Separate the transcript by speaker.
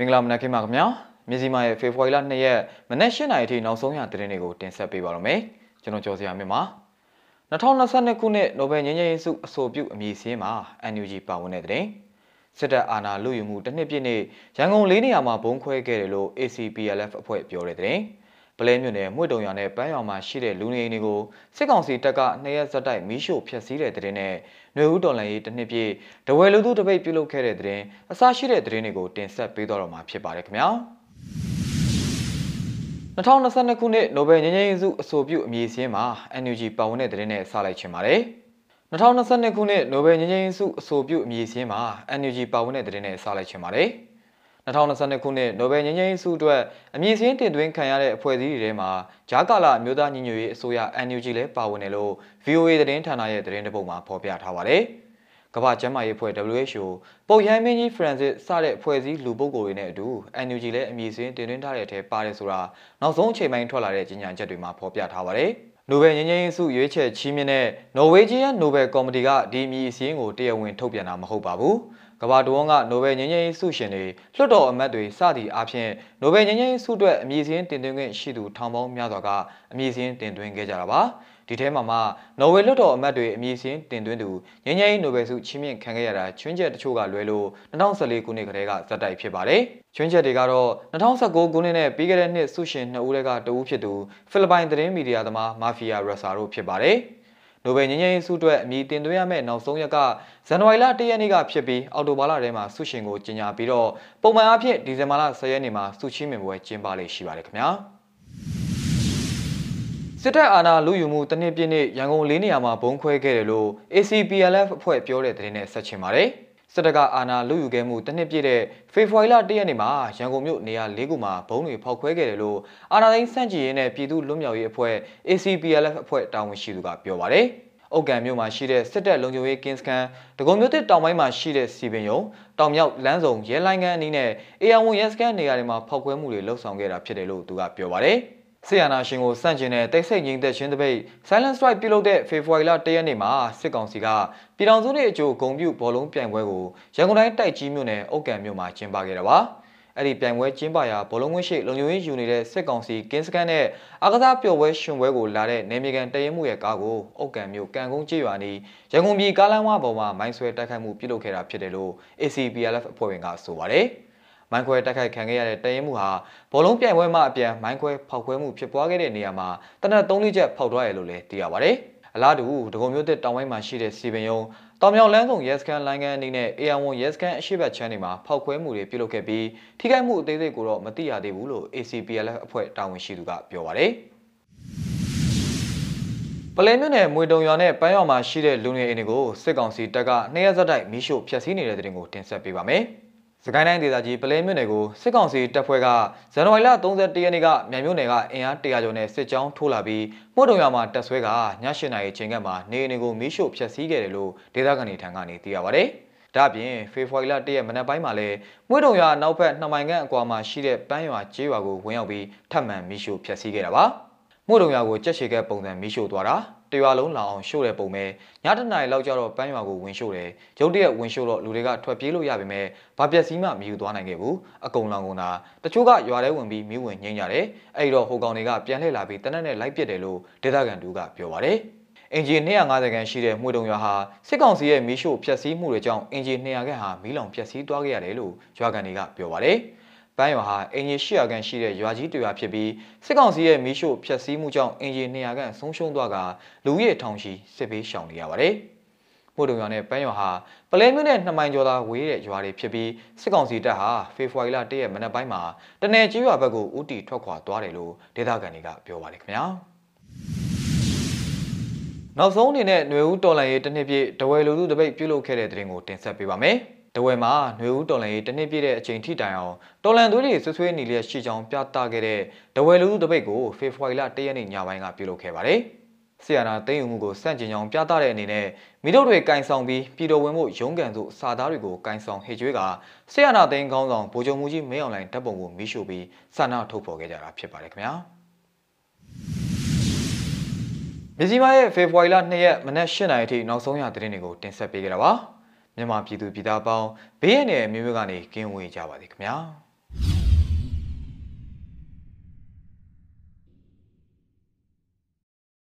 Speaker 1: မင်္ဂလာမနက်ခင်းပါခင်ဗျာမြစီမာရဲ့ဖေဖော်ဝါရီလ2ရက်မနက်၈နာရီထိနောက်ဆုံးရသတင်းတွေကိုတင်ဆက်ပေးပါရမယ်ကျွန်တော်ကျော်စရာမြင့်ပါ2022ခုနှစ်နိုဘယ်ငြိမ်းချမ်းရေးဆုအဆိုပြုအမည်စင်းမှာ NUG ပါဝင်တဲ့တဲ့စစ်တပ်အာဏာလုယူမှုတစ်နှစ်ပြည့်နေ့ရန်ကုန်လေးနေရာမှာဘုံခွဲခဲ့တယ်လို့ ACPLF အဖွဲ့ပြောတဲ့တဲ့ ပလဲမြို့နယ်မှုတုံရွာနဲ့ပန်းရွာမှာရှိတဲ့လူနေအိမ်တွေကိုစစ်ကောင်စီတပ်ကနှစ်ရက်ဇက်တိုက်မီးရှို့ဖျက်ဆီးတဲ့တဲ့နဲ့ຫນွေဦးတော်လှန်ရေးတစ်နှစ်ပြည့်တဝဲလူသူတပိတ်ပြုလုပ်ခဲ့တဲ့တဲ့အစရှိတဲ့တဲ့တွေကိုတင်ဆက်ပေးတော့မှာဖြစ်ပါတယ်ခင်ဗျာ2022ခုနှစ်နိုဘယ်ငြိမ်းချမ်းရေးဆုအဆိုပြုအမည်စင်းမှာ NUG ပါဝင်တဲ့တဲ့နဲ့စလိုက်ချင်ပါတယ်2022ခုနှစ်နိုဘယ်ငြိမ်းချမ်းရေးဆုအဆိုပြုအမည်စင်းမှာ NUG ပါဝင်တဲ့တဲ့နဲ့စလိုက်ချင်ပါတယ်။ 2022ခုနှစ်နိုဘယ်ငြိမ်းချမ်းရေးဆုအတွက်အမည်စင်းတင်သွင်းခံရတဲ့အဖွဲ့အစည်းတွေထဲမှာဂျာကာလာအမျိုးသားညီညွတ်ရေးအစိုးရ NUG လည်းပါဝင်တယ်လို့ VOA သတင်းဌာနရဲ့သတင်းတပုတ်မှာဖော်ပြထားပါတယ်။ကမ္ဘာ့ကျန်းမာရေးအဖွဲ့ WHO ပုတ်ရိုင်းမင်းကြီး Francis စတဲ့အဖွဲ့အစည်းလူပုဂ္ဂိုလ်တွေနဲ့အတူ NUG လည်းအမည်စင်းတင်သွင်းထားတဲ့အထက်ပါတယ်ဆိုတာနောက်ဆုံးအချိန်ပိုင်းထွက်လာတဲ့ကြေညာချက်တွေမှာဖော်ပြထားပါတယ်။နိုဘယ်ငြိမ်းချမ်းရေးဆုရွေးချယ်ချီးမြှင့်တဲ့နော်ဝေဂျီးယန်နိုဘယ်ကော်မတီကဒီအမည်အစည်းကိုတရားဝင်ထုတ်ပြန်တာမဟုတ်ပါဘူး။ ကမ္ဘာတဝန်းကနိုဘယ်ငြိမ်းချမ်းရေးဆုရှင်တွေလွှတ်တော်အမတ်တွေစသည့်အားဖြင့်နိုဘယ်ငြိမ်းချမ်းရေးဆုအတွက်အမည်စင်းတင်သွင်းခွင့်ရှိသူထောင်ပေါင်းများစွာကအမည်စင်းတင်သွင်းခဲ့ကြတာပါဒီထဲမှာမှနော်ဝေလွှတ်တော်အမတ်တွေအမည်စင်းတင်သွင်းသူငြိမ်းချမ်းရေးနိုဘယ်ဆုချီးမြှင့်ခံခဲ့ရတာချွင်းချက်တချို့ကလွဲလို့2014ခုနှစ်ကတည်းကဇက်တိုက်ဖြစ်ပါတယ်ချွင်းချက်တွေကတော့2019ခုနှစ်နဲ့ပြီးခဲ့တဲ့နှစ်ဆုရှင်နှစ်ဦးတက်ကတဦးဖြစ်သူဖိလစ်ပိုင်သတင်းမီဒီယာသမားမာဖီယာရက်ဆာတို့ဖြစ်ပါတယ် နိုဘယ်ငြိမ်းချမ်းရေးဆုအတွက်အမည်တင်သွင်းရမယ့်နောက်ဆုံးရက်ကဇန်နဝါရီလ၁ရက်နေ့ကဖြစ်ပြီးအောက်တိုဘာလထဲမှာဆုရှင်ကိုကြေညာပြီးတော့ပုံမှန်အားဖြင့်ဒီဇင်ဘာလ10ရက်နေ့မှာဆုချီးမြှင့်ပွဲကျင်းပလေရှိပါတယ်ခင်ဗျာစစ်တပ်အာဏာလူယူမှုတနစ်ပြည့်နေ့ရန်ကုန်လေးနေရာမှာဘုံခွဲခဲ့တယ်လို့ ACPLF အဖွဲ့ပြောတဲ့သတင်းနဲ့ဆက်ချင်ပါတယ်။ စစ်တပ်ကအာဏာလုယူခဲ့မှုတစ်နှစ်ပြည့်တဲ့ဖေဖော်ဝါရီလ၁ရက်နေ့မှာရန်ကုန်မြို့နေရာ၄ခုမှာဘုံတွေဖောက်ခွဲခဲ့တယ်လို့အာဏာသိမ်းစန့်ကျင်ရေးနဲ့ပြည်သူ့လွတ်မြောက်ရေးအဖွဲ့ ACPLF အဖွဲ့တာဝန်ရှိသူကပြောပါတယ်။အုတ်ကံမြို့မှာရှိတဲ့စစ်တပ်လုံခြုံရေးကင်းစခန်းဒဂုံမြို့တစ်တောင်ပိုင်းမှာရှိတဲ့စီပင်ယုံတောင်မြောက်လမ်းစုံရဲလိုင်းကန်အနီးနဲ့အေယံဝန်ရဲစခန်းနေရာတွေမှာဖောက်ခွဲမှုတွေလှုပ်ဆောင်ခဲ့တာဖြစ်တယ်လို့သူကပြောပါတယ်။ ဆီယနာရှင်ကိုစန့်ကျင်တဲ့တိတ်ဆိတ်ငြိမ်သက်ခြင်းတပိတ် Silent Strike ပြုလုပ်တဲ့ဖေဖော်ဝါရီလ၁ရက်နေ့မှာစစ်ကောင်စီကပြည်ထောင်စုနေ့အကျိုးဂုံပြုဘောလုံးပြိုင်ပွဲကိုရန်ကုန်တိုင်းတိုက်ကြီးမြို့နယ်အုတ်ကံမြို့မှာကျင်းပခဲ့တာပါအဲ့ဒီပြိုင်ပွဲကျင်းပရာဘောလုံးဝင်းရှိလုံခြုံရေးယူနေတဲ့စစ်ကောင်စီကင်းစကန်နဲ့အာကစားပျော်ပွဲရှင်ပွဲကိုလာတဲ့နေမြေကန်တရင်မှုရဲ့ကားကိုအုတ်ကံမြို့ကံကုန်းကျေးရွာနီးရန်ကုန်ပြည်ကားလမ်းဝပေါ်မှာမိုင်းဆွဲတိုက်ခိုက်မှုပြုလုပ်ခဲ့တာဖြစ်တယ်လို့ ACPLF အဖွဲ့ဝင်ကဆိုပါတယ်။ မိုင်းခွဲတိုက်ခိုက်ခံခဲ့ရတဲ့တရင်မှုဟာဘောလုံးပြိုင်ပွဲမှာအပြန်မိုင်းခွဲဖောက်ခွဲမှုဖြစ်ပွားခဲ့တဲ့နေရာမှာတနက်၃လေးချက်ဖောက်သွားရလို့လည်းသိရပါတယ်။အလားတူဒဂုံမြို့တစ်တောင်ပိုင်းမှာရှိတဲ့စီပင်ယုံတောင်မြောက်လမ်းဆောင်ရဲစခန်းလိုင်းကန်အနေနဲ့ AR1 ရဲစခန်းအရှိတ်ချမ်းတွေမှာဖောက်ခွဲမှုတွေပြုလုပ်ခဲ့ပြီးထိခိုက်မှုအသေးစိတ်ကိုတော့မသိရသေးဘူးလို့ ACPLF အဖွဲ့တာဝန်ရှိသူကပြောပါတယ်။ပလဲမြို့နယ်မွေတုံရွာနဲ့ပန်းရွာမှာရှိတဲ့လူငယ်အိမ်တွေကိုစစ်ကောင်စီတပ်ကနှစ်ရက်ဆက်တိုက်မီးရှို့ဖျက်ဆီးနေတဲ့တဲ့တင်ကိုတင်ဆက်ပေးပါမယ်။ စကိုင်းတိုင်းဒေသကြီးပလဲမြို့နယ်ကိုစစ်ကောင်စီတပ်ဖွဲ့ကဇန်နဝါရီလ31ရက်နေ့ကမြန်မြို့နယ်ကအင်အား100ကျော်နဲ့စစ်ကြောင်းထိုးလာပြီးမှုတုံရွာမှာတပ်ဆွဲကည8နာရီချိန်ကမှနေအိမ်တွေကိုမီးရှို့ဖျက်ဆီးခဲ့တယ်လို့ဒေသခံတွေထံကနေသိရပါဗျ။ဒါ့အပြင်ဖေဖော်ဝါရီလ1ရက်မနက်ပိုင်းမှာလည်းမွေးတုံရွာနောက်ဘက်2မိုင်ခန့်အကွာမှာရှိတဲ့ပန်းရွာကျေးရွာကိုဝင်ရောက်ပြီးထပ်မံမီးရှို့ဖျက်ဆီးခဲ့တာပါ။မွေးတုံရွာကိုကြက်ချေကဲပုံစံမီးရှို့သွားတာ တရွာလုံးလောင်အောင်ရှို့တဲ့ပုံပဲညတနားရီလောက်ကျတော့ပန်းရွာကိုဝင်ရှို့တယ်ရုတ်တရက်ဝင်ရှို့တော့လူတွေကထွက်ပြေးလို့ရပေမဲ့ဘာပျက်စီးမှမယူသွားနိုင်ခဲ့ဘူးအကုံလောင်ကုန်တာတချို့ကရွာထဲဝင်ပြီးမိဝင်ငိမ့်ကြတယ်အဲ့တော့ဟိုကောင်တွေကပြန်လှည့်လာပြီးတနက်နဲ့လိုက်ပစ်တယ်လို့ဒေသခံတူကပြောပါတယ်အင်ဂျီ250ခန်းရှိတဲ့မှုတုံရွာဟာစစ်ကောင်စီရဲ့မီးရှို့ဖျက်ဆီးမှုတွေကြောင့်အင်ဂျီ200ခန်းဟာမီးလောင်ဖျက်ဆီးသွားခဲ့ရတယ်လို့ရွာကန်တွေကပြောပါတယ်။ ပန်းရွာဟာအင်ဂျင်800ခန့်ရှိတဲ့ရွာကြီးတရွာဖြစ်ပြီးစစ်ကောင်စီရဲ့မီးရှို့ဖျက်ဆီးမှုကြောင့်အင်ဂျင်200ခန့်ဆုံးရှုံးသွားကလူဦးရေထောင်ချီစစ်ပေးရှောင်နေရပါတယ်။မို့တုံရွာနဲ့ပန်းရွာဟာပလဲမြို့နဲ့နှစ်မိုင်ကျော်သာဝေးတဲ့ရွာတွေဖြစ်ပြီးစစ်ကောင်စီတပ်ဟာဖေဖော်ဝါရီလ၁ရက်မနက်ပိုင်းမှာတနယ်ကြီးရွာဘက်ကိုဦးတီထွက်ခွာသွားတယ်လို့ဒေသခံတွေကပြောပါတယ်ခင်ဗျာ။နောက်ဆုံးအနေနဲ့ຫນွေဦးတော်လန်ရေးတစ်နှစ်ပြည့်တဝယ်လူလူတပိတ်ပြုလုပ်ခဲ့တဲ့တဲ့ရင်ကိုတင်ဆက်ပေးပါမယ်။ တဝဲမှာຫນွေဦးတော်လန်ရေးတစ်နှစ်ပြည့်တဲ့အချိန်ထိတိုင်အောင်တော်လန်သွေးတွေဆွဆွေးနေလျက်ရှိကြောင်းပြသခဲ့တဲ့တဝဲလူတပိတ်ကိုဖေဖော်ဝါရီလ၁ရက်နေ့ညပိုင်းကပြုလုပ်ခဲ့ပါတယ်။ဆီယနာသိမ်းယူမှုကိုစန့်ကျင်ကြောင်းပြသတဲ့အနေနဲ့မိတို့တွေကင်ဆောင်ပြီးပြည်တော်ဝင်မှုရုံးကန်သို့စာသားတွေကိုကင်ဆောင်ဟေကျွေးကဆီယနာသိမ်းကောင်းဆောင်ဗိုလ်ချုပ်မှုကြီးမင်းအောင်လှိုင်တပ်ပုံကိုမိရှို့ပြီးစာနာထုတ်ဖော်ခဲ့ကြတာဖြစ်ပါတယ်ခင်ဗျာ။မြစီမားရဲ့ဖေဖော်ဝါရီလ2ရက်မနက်8:00နာရီထိနောက်ဆုံးရသတင်းတွေကိုတင်ဆက်ပေးကြတာပါ။ မြန်မာပြည်သူပြည်သားပေါင်းဘေးရန်တွေမျိုးမျိုးကနေကင်းဝေးကြပါစေခင်ဗျာ။